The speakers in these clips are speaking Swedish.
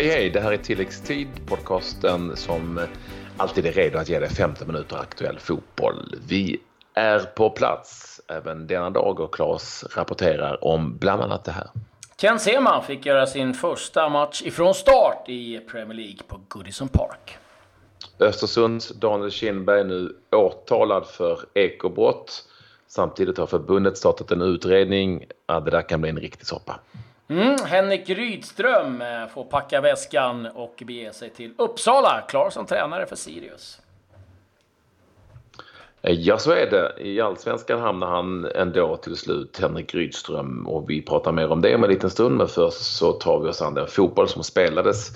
Hej hej, det här är Tilläggstid, podcasten som alltid är redo att ge dig 15 minuter aktuell fotboll. Vi är på plats även denna dag och Claes rapporterar om bland annat det här. Ken Sema fick göra sin första match ifrån start i Premier League på Goodison Park. Östersunds Daniel Kindberg nu åtalad för ekobrott. Samtidigt har förbundet startat en utredning. Ja, det där kan bli en riktig soppa. Mm, Henrik Rydström eh, får packa väskan och bege sig till Uppsala, klar som tränare för Sirius. Eh, ja, så är det. I allsvenskan hamnar han ändå till slut, Henrik Rydström. Och vi pratar mer om det om en liten stund. Men först så tar vi oss an den fotboll som spelades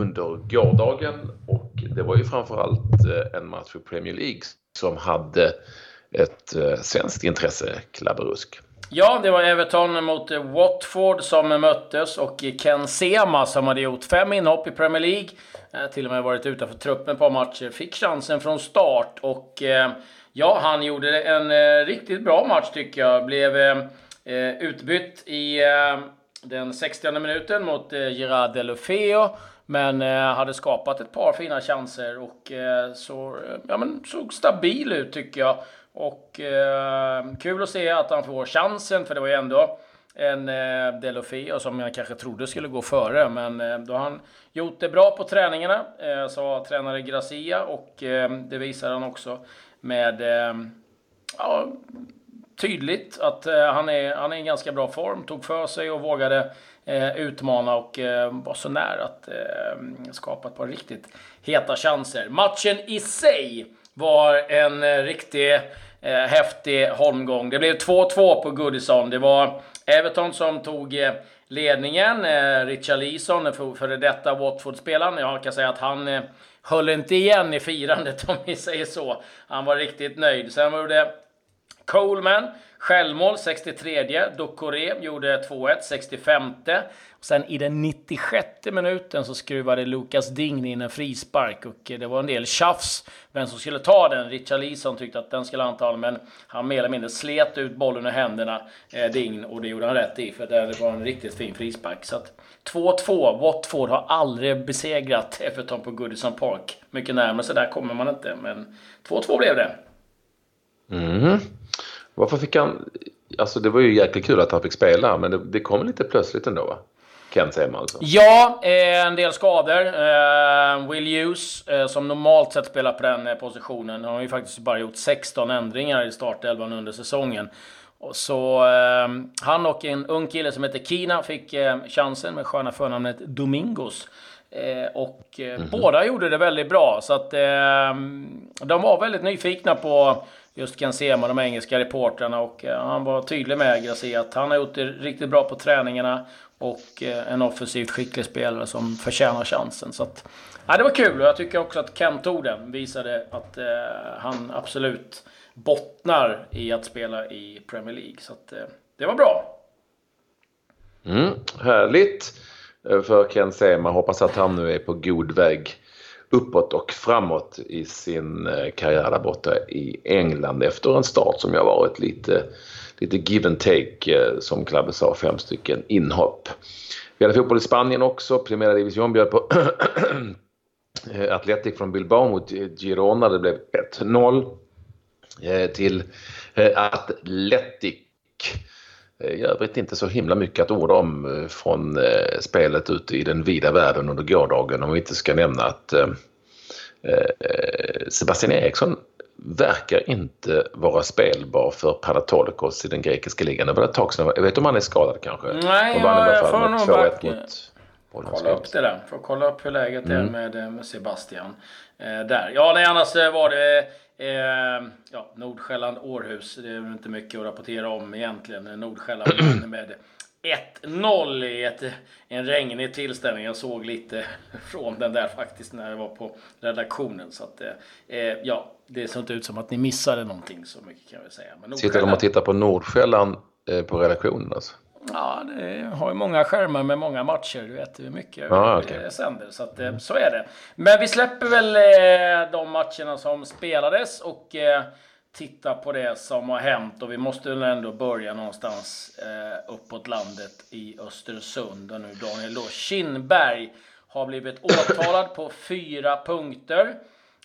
under gårdagen. Och det var ju framförallt eh, en match för Premier League som hade ett svenskt intresse, Klabberusk. Ja, det var Everton mot eh, Watford som möttes och Ken Sema som hade gjort fem inhopp i Premier League, eh, till och med varit utanför truppen på matcher, eh, fick chansen från start och ja, han gjorde en riktigt bra match tycker jag. Blev utbytt i den 60 minuten mot Gerard Delofeo. Men hade skapat ett par fina chanser och så, ja, men, såg stabil ut tycker jag. Och eh, kul att se att han får chansen, för det var ju ändå en eh, Delofeo som jag kanske trodde skulle gå före. Men eh, då har han gjort det bra på träningarna, eh, sa tränare Gracia. Och eh, det visar han också med eh, ja, tydligt att eh, han, är, han är i ganska bra form. Tog för sig och vågade eh, utmana och eh, var så nära att eh, skapa ett par riktigt heta chanser. Matchen i sig var en eh, riktig eh, häftig holmgång. Det blev 2-2 på Goodison. Det var Everton som tog eh, ledningen. Eh, Leeson, eh, före detta Watford-spelaren. Jag kan säga att han eh, höll inte igen i firandet om vi säger så. Han var riktigt nöjd. Sen var det Coleman, självmål 63. Ducoré gjorde 2-1 65. Sen i den 96 minuten så skruvade Lukas Dign in en frispark och eh, det var en del tjafs vem som skulle ta den. Richard Leeson tyckte att den skulle han men han mer eller mindre slet ut bollen ur händerna, eh, Dign, och det gjorde han rätt i för det var en riktigt fin frispark. Så att 2-2. Watford har aldrig besegrat Everton på Goodison Park. Mycket närmare så där kommer man inte, men 2-2 blev det. Mm. Varför fick han... Alltså det var ju jäkligt kul att han fick spela, men det, det kom lite plötsligt ändå va? Kent hem alltså? Ja, eh, en del skador. Eh, Will Hughes, eh, som normalt sett spelar på den eh, positionen, har ju faktiskt bara gjort 16 ändringar i startelvan under säsongen. Så eh, han och en ung kille som heter Kina fick eh, chansen med sköna förnamnet Domingos och mm -hmm. båda gjorde det väldigt bra, så att de var väldigt nyfikna på just Ken Sema, de engelska reportrarna. Och han var tydlig med Gracia att han har gjort det riktigt bra på träningarna och eh, en offensivt skicklig spelare som förtjänar chansen. Så att, ja, det var kul och jag tycker också att Ken tog den. Visade att eh, han absolut bottnar i att spela i Premier League. Så att, eh, det var bra. Mm, härligt eh, Eh, för Ken Sema. Hoppas att han nu är på god väg uppåt och framåt i sin eh, karriär där borta i England efter en start som jag varit lite lite give and take eh, som Clabbe sa, fem stycken inhopp. Vi hade fotboll i Spanien också. Primera Division bjöd på Atletic från Bilbao mot Girona. Det blev 1-0 till Atletic. I övrigt inte så himla mycket att orda om från spelet ute i den vida världen under gårdagen om vi inte ska nämna att Sebastian Eriksson verkar inte vara spelbar för Panatolikos i den grekiska ligan. Det var ett tag sedan. Jag vet om han är skadad kanske? Nej, ja, jag får nog bara kolla upp det där. Får kolla upp hur läget mm. är med, eh, med Sebastian. Eh, där. Ja, nej, annars eh, var det eh, ja, Nordsjälland Århus. Det är inte mycket att rapportera om egentligen. Nordsjälland med 1-0 i ett, en regnig tillställning. Jag såg lite från den där faktiskt när jag var på redaktionen. Så att, eh, ja, det såg inte ut som att ni missade någonting så mycket kan jag väl säga. Men Sitter de och tittar på Nordsjälland eh, på redaktionen alltså? Ja, det har ju många skärmar med många matcher. Du vet hur mycket ah, okay. sänder. Så att, eh, så är det. Men vi släpper väl eh, de matcherna som spelades och eh, titta på det som har hänt och vi måste väl ändå börja någonstans uppåt landet i Östersund. Och nu Daniel då Kindberg har blivit åtalad på fyra punkter.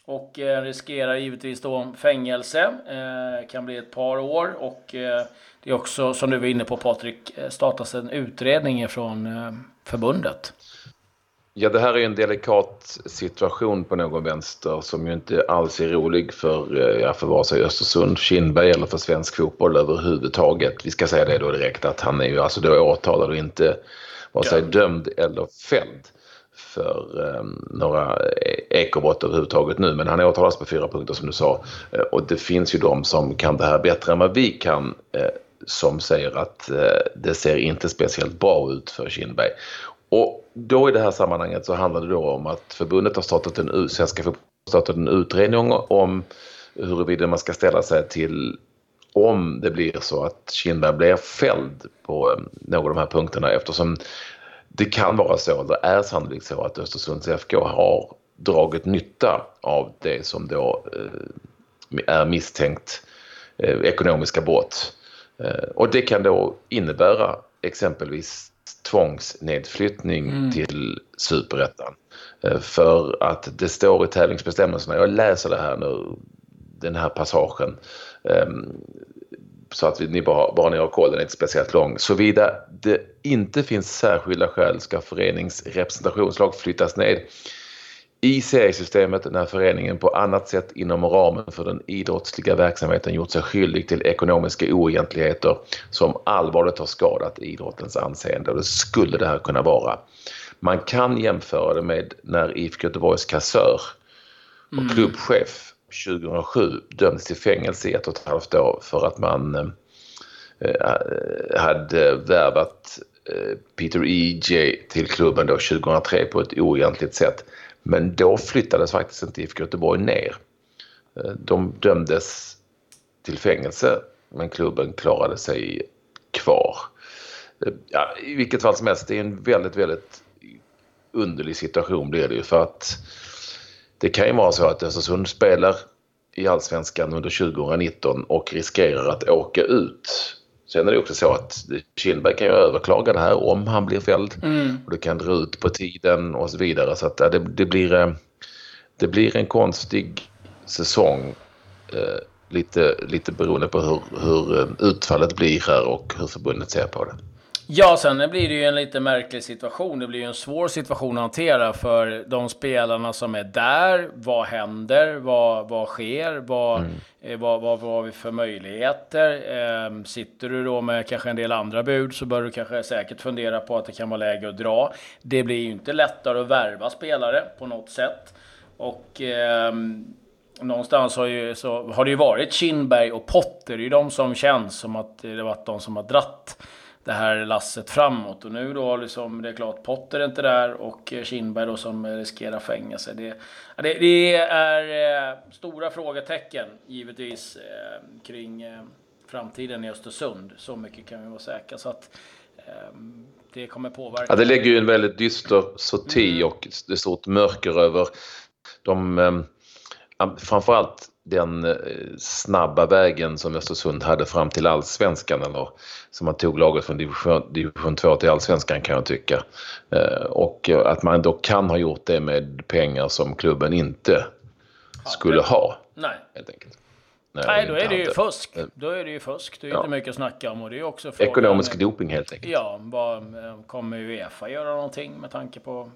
Och eh, riskerar givetvis då fängelse. Eh, kan bli ett par år. Och eh, det är också, som du var inne på Patrik, startas en utredning från förbundet. Ja, det här är en delikat situation på någon vänster som ju inte alls är rolig för, ja, för vare sig Östersund, Kindberg eller för svensk fotboll överhuvudtaget. Vi ska säga det då direkt att han är ju alltså då åtalad och inte vare sig dömd eller fälld för ehm, eh, några ekobrott överhuvudtaget nu. Men han åtalas på fyra punkter som du sa. Eh, och det finns ju de som kan det här bättre än vad vi kan eh, som säger att eh, det ser inte speciellt bra ut för Kindberg. Och då i det här sammanhanget så handlar det då om att förbundet har startat en, Svenska startat en utredning om huruvida man ska ställa sig till om det blir så att Kindberg blir fälld på ehm, någon av de här punkterna eftersom det kan vara så, eller är sannolikt så att Östersunds FK har dragit nytta av det som då eh, är misstänkt eh, ekonomiska brott. Eh, och det kan då innebära exempelvis tvångsnedflyttning mm. till superettan. För att det står i tävlingsbestämmelserna, jag läser det här nu, den här passagen, ehm, så att ni bara, bara ni har koll, den är inte speciellt lång. Såvida det inte finns särskilda skäl ska förenings representationslag flyttas ned i seriesystemet när föreningen på annat sätt inom ramen för den idrottsliga verksamheten gjort sig skyldig till ekonomiska oegentligheter som allvarligt har skadat idrottens anseende. Och det skulle det här kunna vara. Man kan jämföra det med när IFK Göteborgs kassör och mm. klubbchef 2007 dömdes till fängelse i ett och ett halvt år för att man eh, eh, hade värvat eh, Peter E.J. till klubben då 2003 på ett oegentligt sätt. Men då flyttades faktiskt inte IFK Göteborg ner. De dömdes till fängelse men klubben klarade sig kvar. Ja, I vilket fall som helst, det är en väldigt, väldigt underlig situation blir det ju för att det kan ju vara så att Östersund spelar i Allsvenskan under 2019 och riskerar att åka ut Sen är det också så att Kindberg kan ju överklaga det här om han blir fälld. Mm. Och det kan dra ut på tiden och så vidare. Så att det, det blir, eh, det blir en konstig säsong. Eh, lite, lite beroende på hur, hur eh, utfallet blir här och hur förbundet ser på det. Ja, sen blir det ju en lite märklig situation. Det blir ju en svår situation att hantera för de spelarna som är där. Vad händer? Vad, vad sker? Vad, mm. eh, vad, vad, vad har vi för möjligheter? Eh, sitter du då med kanske en del andra bud så bör du kanske säkert fundera på att det kan vara läge att dra. Det blir ju inte lättare att värva spelare på något sätt. Och eh, någonstans har, ju, så, har det ju varit Kindberg och Potter. Det är ju de som känns som att det varit de som har dratt det här lasset framåt. Och nu då liksom, det är klart, Potter är inte där och Kindberg då som riskerar fängelse. Det, det, det är eh, stora frågetecken givetvis eh, kring eh, framtiden i Östersund. Så mycket kan vi vara säkra. Så att, eh, det kommer påverka. Ja, det lägger ju en väldigt dyster sorti mm. och är stort mörker över de eh, framförallt den eh, snabba vägen som Östersund hade fram till allsvenskan eller som man tog laget från division, division 2 till allsvenskan kan jag tycka. Eh, och att man då kan ha gjort det med pengar som klubben inte skulle ha. Nej. Helt enkelt. Nej, Nej då är det ju fusk. Då är det ju fusk. Det är ja. inte mycket att snacka om. Och det är också Ekonomisk doping helt enkelt. Ja, eh, kommer Uefa göra någonting med tanke på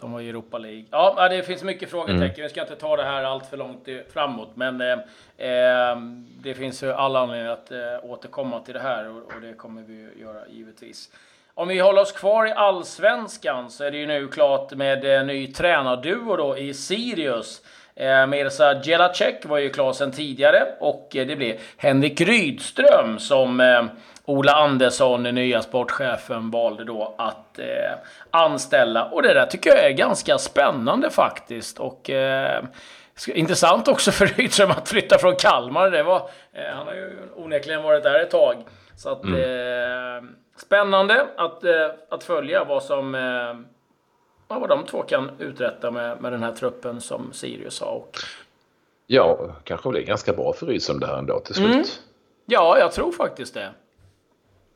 de var i Europa League. Ja, det finns mycket frågetecken. Mm. Vi ska inte ta det här allt för långt framåt. Men eh, eh, det finns ju alla anledningar att eh, återkomma till det här och, och, det kommer vi göra givetvis. Om vi håller oss kvar i allsvenskan så är det ju nu klart med eh, ny tränarduo då i Sirius. Eh, Mirza Jelacek var ju klar sedan tidigare och eh, det blev Henrik Rydström som eh, Ola Andersson, den nya sportchefen, valde då att eh, anställa. Och det där tycker jag är ganska spännande faktiskt. Och eh, intressant också för Rydström att flytta från Kalmar. Det var, eh, han har ju onekligen varit där ett tag. Så att, mm. eh, spännande att, eh, att följa vad som eh, vad de två kan uträtta med, med den här truppen som Sirius har. Och... Ja, kanske blir ganska bra för Rydström det här ändå till slut. Mm. Ja, jag tror faktiskt det.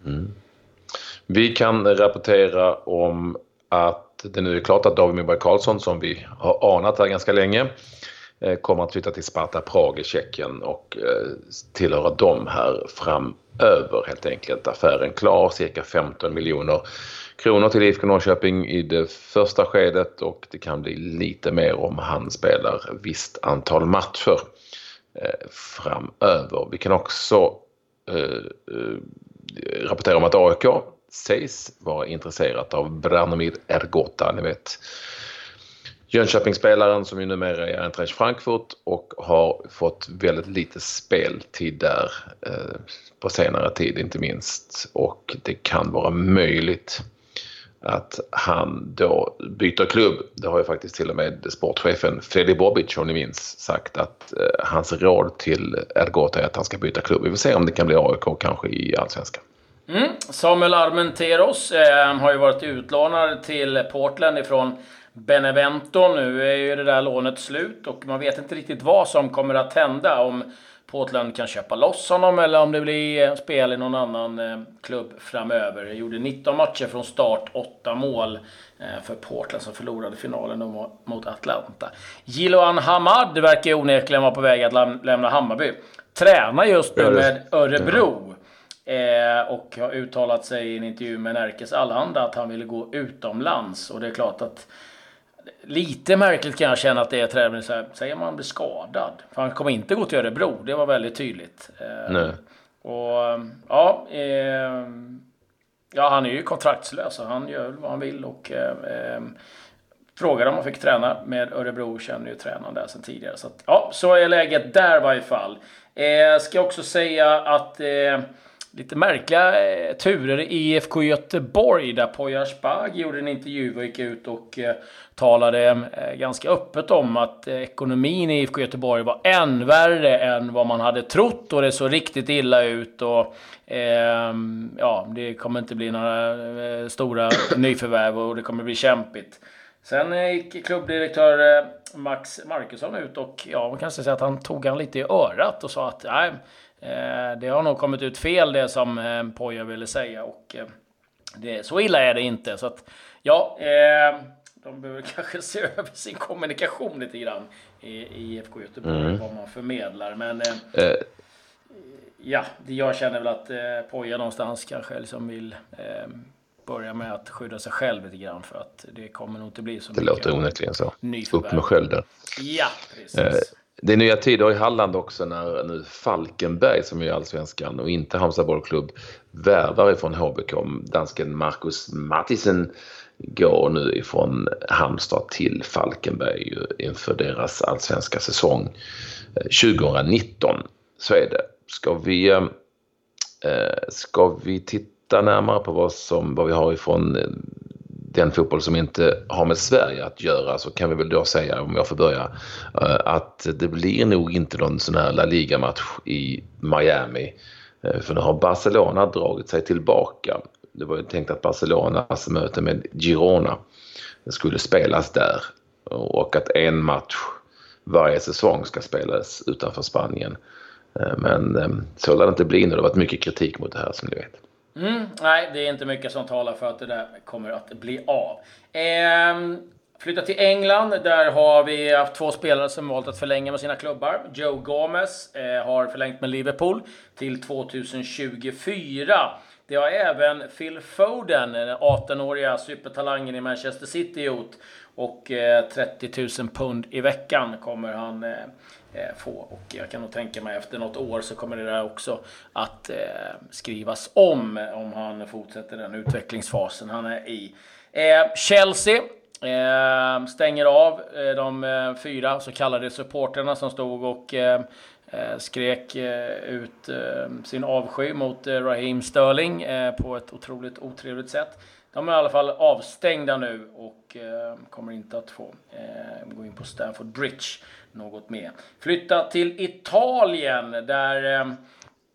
Mm. Vi kan rapportera om att det nu är klart att David Moberg Karlsson, som vi har anat här ganska länge, eh, kommer att flytta till Sparta Prag i Tjeckien och eh, tillhöra dem här framöver helt enkelt. Affären klar, cirka 15 miljoner kronor till IFK Norrköping i det första skedet och det kan bli lite mer om han spelar visst antal matcher eh, framöver. Vi kan också rapporterar om att AIK sägs vara intresserat av Branomir Ergota, ni vet Jönköpingsspelaren som ju numera är Eintracht Frankfurt och har fått väldigt lite speltid där eh, på senare tid inte minst. Och det kan vara möjligt att han då byter klubb. Det har ju faktiskt till och med sportchefen Freddy Bobic, om ni minns, sagt att eh, hans råd till Ergota är att han ska byta klubb. Vi får se om det kan bli AIK kanske i Allsvenskan. Mm. Samuel Armenteros eh, har ju varit utlånad till Portland ifrån Benevento. Nu är ju det där lånet slut och man vet inte riktigt vad som kommer att hända. Om Portland kan köpa loss honom eller om det blir spel i någon annan eh, klubb framöver. Jag gjorde 19 matcher från start, 8 mål eh, för Portland som förlorade finalen mot Atlanta. Jiloan Hamad verkar onekligen vara på väg att lämna Hammarby. Tränar just nu med Örebro. Eh, och har uttalat sig i en intervju med Närkes Allehanda att han ville gå utomlands. Och det är klart att lite märkligt kan jag känna att det är så här, säger man blir skadad. För han kommer inte gå till Örebro, det var väldigt tydligt. Eh, Nej. Och ja, eh, ja, han är ju kontraktslös och han gör vad han vill. Och eh, eh frågade om han fick träna med Örebro, känner ju tränaren där sedan tidigare. Så att, ja, så är läget där i varje fall. Eh, ska också säga att eh, lite märkliga eh, turer i IFK Göteborg där Poyar Spag gjorde en intervju och gick ut och eh, talade eh, ganska öppet om att eh, ekonomin i IFK Göteborg var än värre än vad man hade trott och det såg riktigt illa ut. Och, ehm, ja, det kommer inte bli några eh, stora nyförvärv och det kommer bli kämpigt. Sen eh, gick klubbdirektör eh, Max Markusson ut och ja, man kan säga att han tog han lite i örat och sa att nej, det har nog kommit ut fel det som eh, Poja ville säga och eh, det, så illa är det inte. Så att, ja, de behöver kanske se över sin kommunikation lite grann i, i IFK Göteborg, mm. vad man förmedlar. Men eh, ja, jag känner väl att eh, Poja någonstans kanske liksom vill eh, börja med att skydda sig själv lite grann för att det kommer nog inte bli så det mycket. Det låter onekligen så. Upp med skölden. Ja, precis. Det är nya tider i Halland också när nu Falkenberg som är allsvenskan och inte Halmstad bollklubb värvar ifrån HBK. Dansken Marcus Mattisen går nu ifrån Halmstad till Falkenberg inför deras allsvenska säsong eh, 2019. Så är det. Ska vi, eh, eh, ska vi titta närmare på vad, som, vad vi har ifrån den fotboll som inte har med Sverige att göra så kan vi väl då säga, om jag får börja, eh, att det blir nog inte någon sån här La Liga-match i Miami. Eh, för nu har Barcelona dragit sig tillbaka. Det var ju tänkt att Barcelonas möte med Girona skulle spelas där och att en match varje säsong ska spelas utanför Spanien. Eh, men så lär det inte bli nu. Det har varit mycket kritik mot det här som ni vet. Mm, nej, det är inte mycket som talar för att det där kommer att bli av. Eh, flytta till England. Där har vi haft två spelare som valt att förlänga med sina klubbar. Joe Gomez eh, har förlängt med Liverpool till 2024. Det har även Phil Foden, den 18-åriga supertalangen i Manchester City, gjort. Och eh, 30 000 pund i veckan kommer han eh, eh, få. Och jag kan nog tänka mig efter något år så kommer det där också att eh, skrivas om om han fortsätter den utvecklingsfasen han är i. Eh, Chelsea eh, stänger av de fyra så kallade supporterna som stod och Eh, skrek eh, ut eh, sin avsky mot Raheem Sterling på ett otroligt otrevligt sätt. De är i alla fall avstängda nu och kommer inte att få gå in på Stamford Bridge något mer. Flytta till Italien där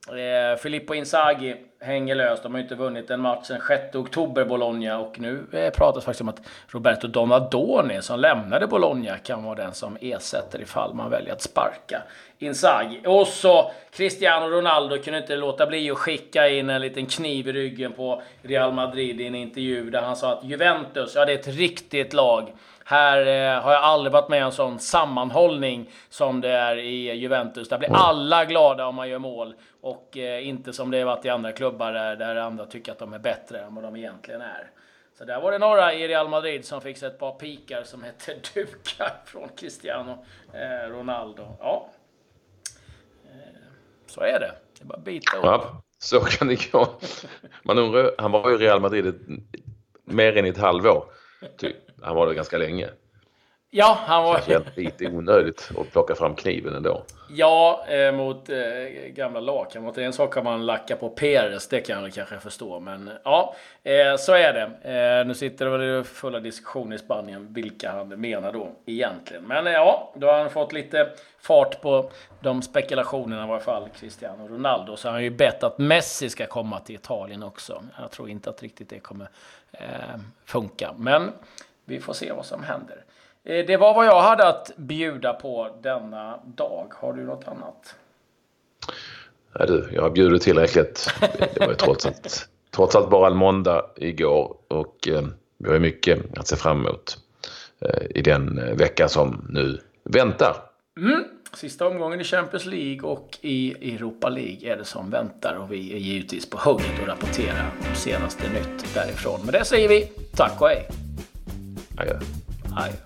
Eh, Filippo Inzaghi hänger löst. De har ju inte vunnit en match sedan 6 oktober, Bologna. Och nu eh, pratas faktiskt om att Roberto Donadoni, som lämnade Bologna, kan vara den som ersätter ifall man väljer att sparka Inzaghi. Och så Cristiano Ronaldo kunde inte låta bli att skicka in en liten kniv i ryggen på Real Madrid i en intervju där han sa att Juventus, ja det är ett riktigt lag. Här eh, har jag aldrig varit med om en sån sammanhållning som det är i Juventus. Där blir alla glada om man gör mål. Och eh, inte som det har varit i andra klubbar där, där andra tycker att de är bättre än vad de egentligen är. Så där var det några i Real Madrid som fick sig ett par pikar som hette dukar från Cristiano eh, Ronaldo. Ja, eh, så är det. Det är bara att bita upp. Ja, så kan det gå. Man undrar, han var ju i Real Madrid ett, mer än ett halvår. Typ. Han var det ganska länge. Ja, han var... Det känns lite onödigt att plocka fram kniven ändå. Ja, eh, mot eh, gamla lagkamrater. En sak kan man lacka på Peres, det kan jag kanske förstå. Men ja, eh, så är det. Eh, nu sitter det väl fulla diskussioner i Spanien vilka han menar då egentligen. Men eh, ja, då har han fått lite fart på de spekulationerna i varje fall, Cristiano Ronaldo. Så han har ju bett att Messi ska komma till Italien också. Jag tror inte att riktigt det kommer eh, funka. Men vi får se vad som händer. Eh, det var vad jag hade att bjuda på denna dag. Har du något annat? Nej du, jag har bjudit tillräckligt. Det var ju trots allt, trots allt bara en måndag igår och eh, vi har mycket att se fram emot eh, i den vecka som nu väntar. Mm. Sista omgången i Champions League och i Europa League är det som väntar och vi är givetvis på hugget och rapporterar om senaste nytt därifrån. Med det säger vi tack och hej! higher, higher.